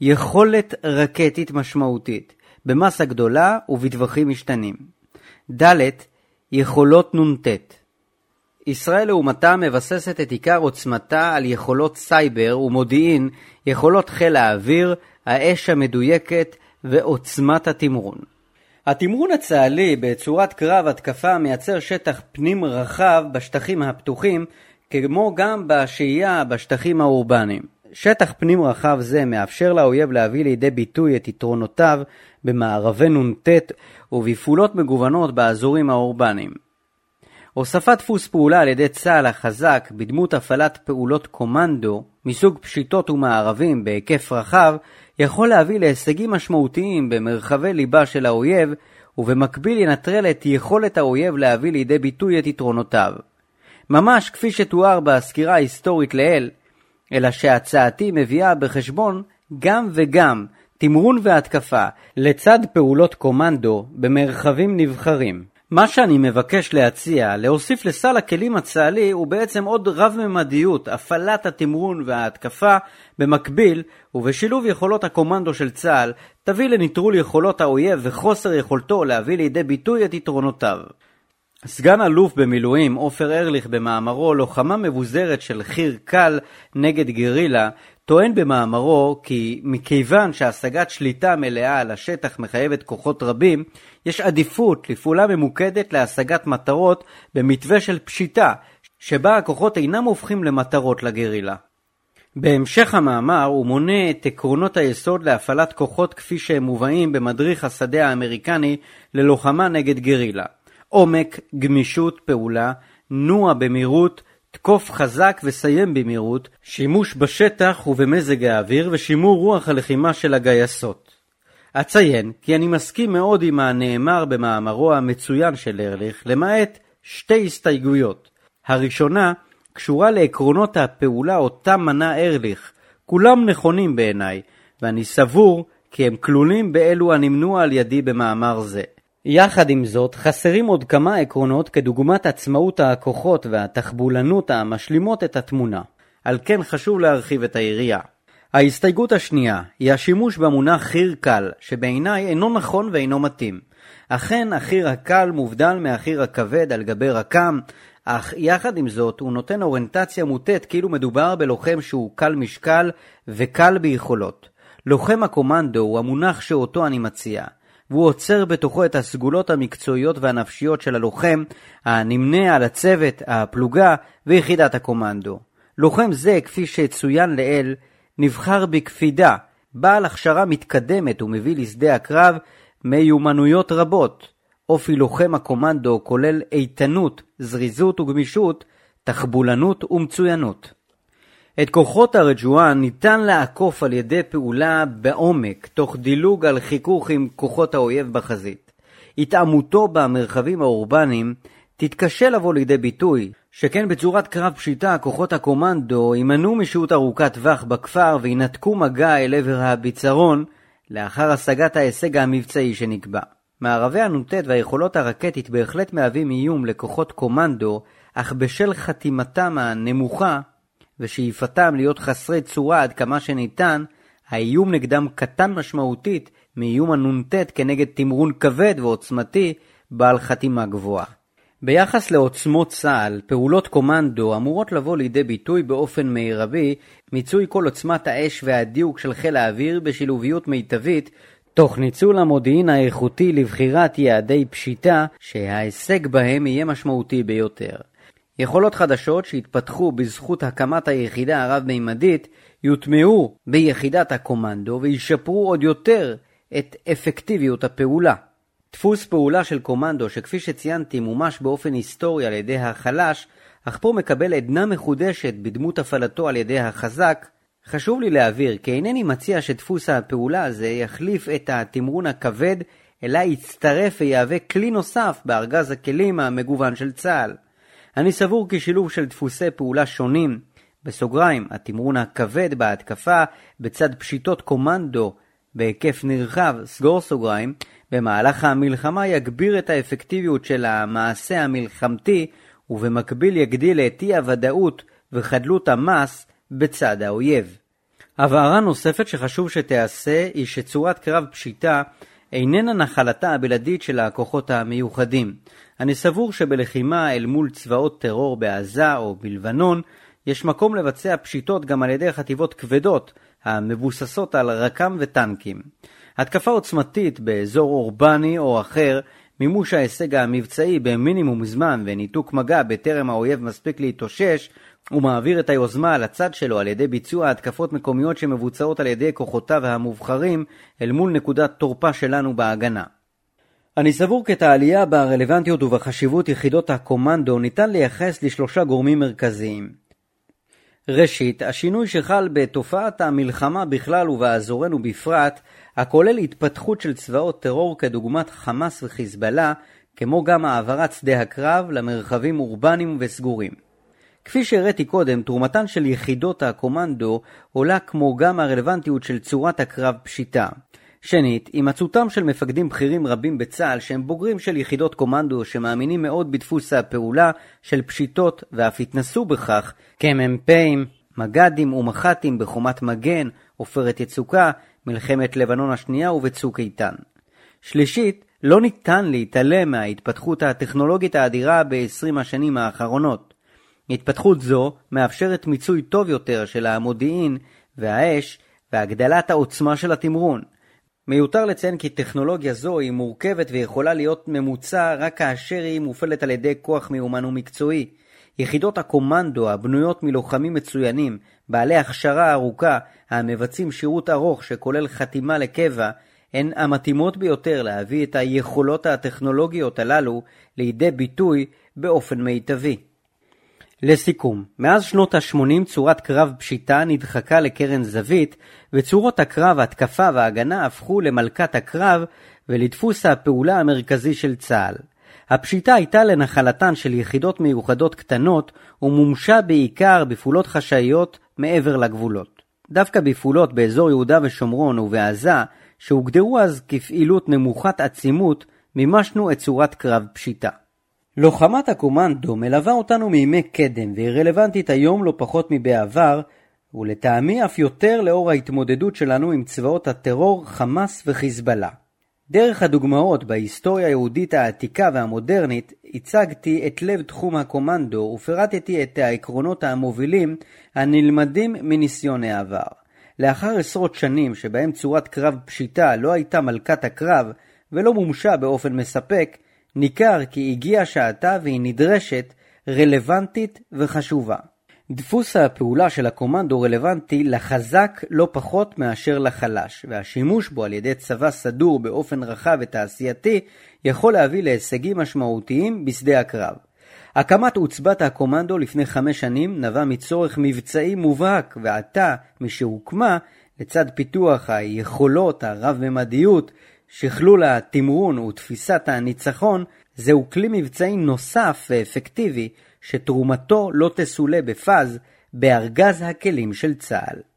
יכולת רקטית משמעותית, במסה גדולה ובטווחים משתנים. ד. יכולות נ"ט ישראל לעומתה מבססת את עיקר עוצמתה על יכולות סייבר ומודיעין, יכולות חיל האוויר, האש המדויקת ועוצמת התמרון. התמרון הצה"לי בצורת קרב התקפה מייצר שטח פנים רחב בשטחים הפתוחים, כמו גם בשהייה בשטחים האורבניים. שטח פנים רחב זה מאפשר לאויב להביא לידי ביטוי את יתרונותיו במערבי נ"ט ובפעולות מגוונות באזורים האורבניים. הוספת דפוס פעולה על ידי צה"ל החזק בדמות הפעלת פעולות קומנדו מסוג פשיטות ומערבים בהיקף רחב יכול להביא להישגים משמעותיים במרחבי ליבה של האויב ובמקביל ינטרל את יכולת האויב להביא לידי ביטוי את יתרונותיו. ממש כפי שתואר בסקירה ההיסטורית לעיל, אלא שהצעתי מביאה בחשבון גם וגם תמרון והתקפה לצד פעולות קומנדו במרחבים נבחרים. מה שאני מבקש להציע, להוסיף לסל הכלים הצה"לי הוא בעצם עוד רב-ממדיות, הפעלת התמרון וההתקפה במקביל ובשילוב יכולות הקומנדו של צה"ל תביא לנטרול יכולות האויב וחוסר יכולתו להביא לידי ביטוי את יתרונותיו. סגן אלוף במילואים עופר ארליך במאמרו לוחמה מבוזרת של חי"ר קל נגד גרילה טוען במאמרו כי מכיוון שהשגת שליטה מלאה על השטח מחייבת כוחות רבים, יש עדיפות לפעולה ממוקדת להשגת מטרות במתווה של פשיטה, שבה הכוחות אינם הופכים למטרות לגרילה. בהמשך המאמר הוא מונה את עקרונות היסוד להפעלת כוחות כפי שהם מובאים במדריך השדה האמריקני ללוחמה נגד גרילה. עומק, גמישות פעולה, נוע במהירות, תקוף חזק וסיים במהירות, שימוש בשטח ובמזג האוויר ושימור רוח הלחימה של הגייסות. אציין כי אני מסכים מאוד עם הנאמר במאמרו המצוין של ארליך, למעט שתי הסתייגויות. הראשונה קשורה לעקרונות הפעולה אותם מנה ארליך, כולם נכונים בעיניי, ואני סבור כי הם כלולים באלו הנמנו על ידי במאמר זה. יחד עם זאת, חסרים עוד כמה עקרונות כדוגמת עצמאות הכוחות והתחבולנות המשלימות את התמונה. על כן חשוב להרחיב את היריעה. ההסתייגות השנייה היא השימוש במונח חי"ר קל, שבעיניי אינו נכון ואינו מתאים. אכן, החי"ר הקל מובדל מהחי"ר הכבד על גבי רקם, אך יחד עם זאת הוא נותן אוריינטציה מוטית כאילו מדובר בלוחם שהוא קל משקל וקל ביכולות. לוחם הקומנדו הוא המונח שאותו אני מציע, והוא עוצר בתוכו את הסגולות המקצועיות והנפשיות של הלוחם, הנמנה על הצוות, הפלוגה ויחידת הקומנדו. לוחם זה, כפי שצוין לעיל, נבחר בקפידה, בעל הכשרה מתקדמת ומביא לשדה הקרב מיומנויות רבות. אופי לוחם הקומנדו כולל איתנות, זריזות וגמישות, תחבולנות ומצוינות. את כוחות הרג'ואן ניתן לעקוף על ידי פעולה בעומק, תוך דילוג על חיכוך עם כוחות האויב בחזית. התאמותו במרחבים האורבניים תתקשה לבוא לידי ביטוי, שכן בצורת קרב פשיטה כוחות הקומנדו יימנעו משהות ארוכת טווח בכפר וינתקו מגע אל עבר הביצרון לאחר השגת ההישג המבצעי שנקבע. מערבי הנ"ט והיכולות הרקטית בהחלט מהווים איום לכוחות קומנדו, אך בשל חתימתם הנמוכה ושאיפתם להיות חסרי צורה עד כמה שניתן, האיום נגדם קטן משמעותית מאיום הנ"ט כנגד תמרון כבד ועוצמתי בעל חתימה גבוהה. ביחס לעוצמות צה"ל, פעולות קומנדו אמורות לבוא לידי ביטוי באופן מרבי מיצוי כל עוצמת האש והדיוק של חיל האוויר בשילוביות מיטבית, תוך ניצול המודיעין האיכותי לבחירת יעדי פשיטה שההישג בהם יהיה משמעותי ביותר. יכולות חדשות שהתפתחו בזכות הקמת היחידה הרב-מימדית יוטמעו ביחידת הקומנדו וישפרו עוד יותר את אפקטיביות הפעולה. דפוס פעולה של קומנדו שכפי שציינתי מומש באופן היסטורי על ידי החלש, אך פה מקבל עדנה מחודשת בדמות הפעלתו על ידי החזק, חשוב לי להבהיר כי אינני מציע שדפוס הפעולה הזה יחליף את התמרון הכבד, אלא יצטרף ויהווה כלי נוסף בארגז הכלים המגוון של צה"ל. אני סבור כי שילוב של דפוסי פעולה שונים, בסוגריים, התמרון הכבד בהתקפה, בצד פשיטות קומנדו בהיקף נרחב, סגור סוגריים, במהלך המלחמה יגביר את האפקטיביות של המעשה המלחמתי, ובמקביל יגדיל את אי הוודאות וחדלות המס בצד האויב. הבהרה נוספת שחשוב שתיעשה היא שצורת קרב פשיטה איננה נחלתה הבלעדית של הכוחות המיוחדים. אני סבור שבלחימה אל מול צבאות טרור בעזה או בלבנון, יש מקום לבצע פשיטות גם על ידי חטיבות כבדות, המבוססות על רק"ם וטנקים. התקפה עוצמתית באזור אורבני או אחר, מימוש ההישג המבצעי במינימום זמן וניתוק מגע בטרם האויב מספיק להתאושש, הוא מעביר את היוזמה לצד שלו על ידי ביצוע התקפות מקומיות שמבוצעות על ידי כוחותיו המובחרים אל מול נקודת תורפה שלנו בהגנה. אני סבור כי את העלייה ברלוונטיות ובחשיבות יחידות הקומנדו ניתן לייחס לשלושה גורמים מרכזיים. ראשית, השינוי שחל בתופעת המלחמה בכלל ובאזורנו בפרט, הכולל התפתחות של צבאות טרור כדוגמת חמאס וחיזבאללה, כמו גם העברת שדה הקרב למרחבים אורבניים וסגורים. כפי שהראיתי קודם, תרומתן של יחידות הקומנדו עולה כמו גם הרלוונטיות של צורת הקרב פשיטה. שנית, הימצאותם של מפקדים בכירים רבים בצה"ל שהם בוגרים של יחידות קומנדו שמאמינים מאוד בדפוס הפעולה של פשיטות ואף התנסו בכך כמ"פים, מג"דים ומח"טים בחומת מגן, עופרת יצוקה, מלחמת לבנון השנייה ובצוק איתן. שלישית, לא ניתן להתעלם מההתפתחות הטכנולוגית האדירה ב-20 השנים האחרונות. התפתחות זו מאפשרת מיצוי טוב יותר של המודיעין והאש והגדלת העוצמה של התמרון. מיותר לציין כי טכנולוגיה זו היא מורכבת ויכולה להיות ממוצע רק כאשר היא מופעלת על ידי כוח מיומן ומקצועי. יחידות הקומנדו הבנויות מלוחמים מצוינים, בעלי הכשרה ארוכה, המבצעים שירות ארוך שכולל חתימה לקבע, הן המתאימות ביותר להביא את היכולות הטכנולוגיות הללו לידי ביטוי באופן מיטבי. לסיכום, מאז שנות ה-80 צורת קרב פשיטה נדחקה לקרן זווית, וצורות הקרב, התקפה והגנה הפכו למלכת הקרב ולדפוס הפעולה המרכזי של צה"ל. הפשיטה הייתה לנחלתן של יחידות מיוחדות קטנות, ומומשה בעיקר בפעולות חשאיות מעבר לגבולות. דווקא בפעולות באזור יהודה ושומרון ובעזה, שהוגדרו אז כפעילות נמוכת עצימות, מימשנו את צורת קרב פשיטה. לוחמת הקומנדו מלווה אותנו מימי קדם והיא רלוונטית היום לא פחות מבעבר, ולטעמי אף יותר לאור ההתמודדות שלנו עם צבאות הטרור חמאס וחיזבאללה. דרך הדוגמאות בהיסטוריה היהודית העתיקה והמודרנית, הצגתי את לב תחום הקומנדו ופירטתי את העקרונות המובילים הנלמדים מניסיון העבר. לאחר עשרות שנים שבהם צורת קרב פשיטה לא הייתה מלכת הקרב ולא מומשה באופן מספק, ניכר כי הגיעה שעתה והיא נדרשת, רלוונטית וחשובה. דפוס הפעולה של הקומנדו רלוונטי לחזק לא פחות מאשר לחלש, והשימוש בו על ידי צבא סדור באופן רחב ותעשייתי יכול להביא להישגים משמעותיים בשדה הקרב. הקמת עוצבת הקומנדו לפני חמש שנים נבע מצורך מבצעי מובהק, ועתה, משהוקמה, לצד פיתוח היכולות, הרב-ממדיות, שכלול התמרון ותפיסת הניצחון, זהו כלי מבצעי נוסף ואפקטיבי שתרומתו לא תסולא בפז בארגז הכלים של צה"ל.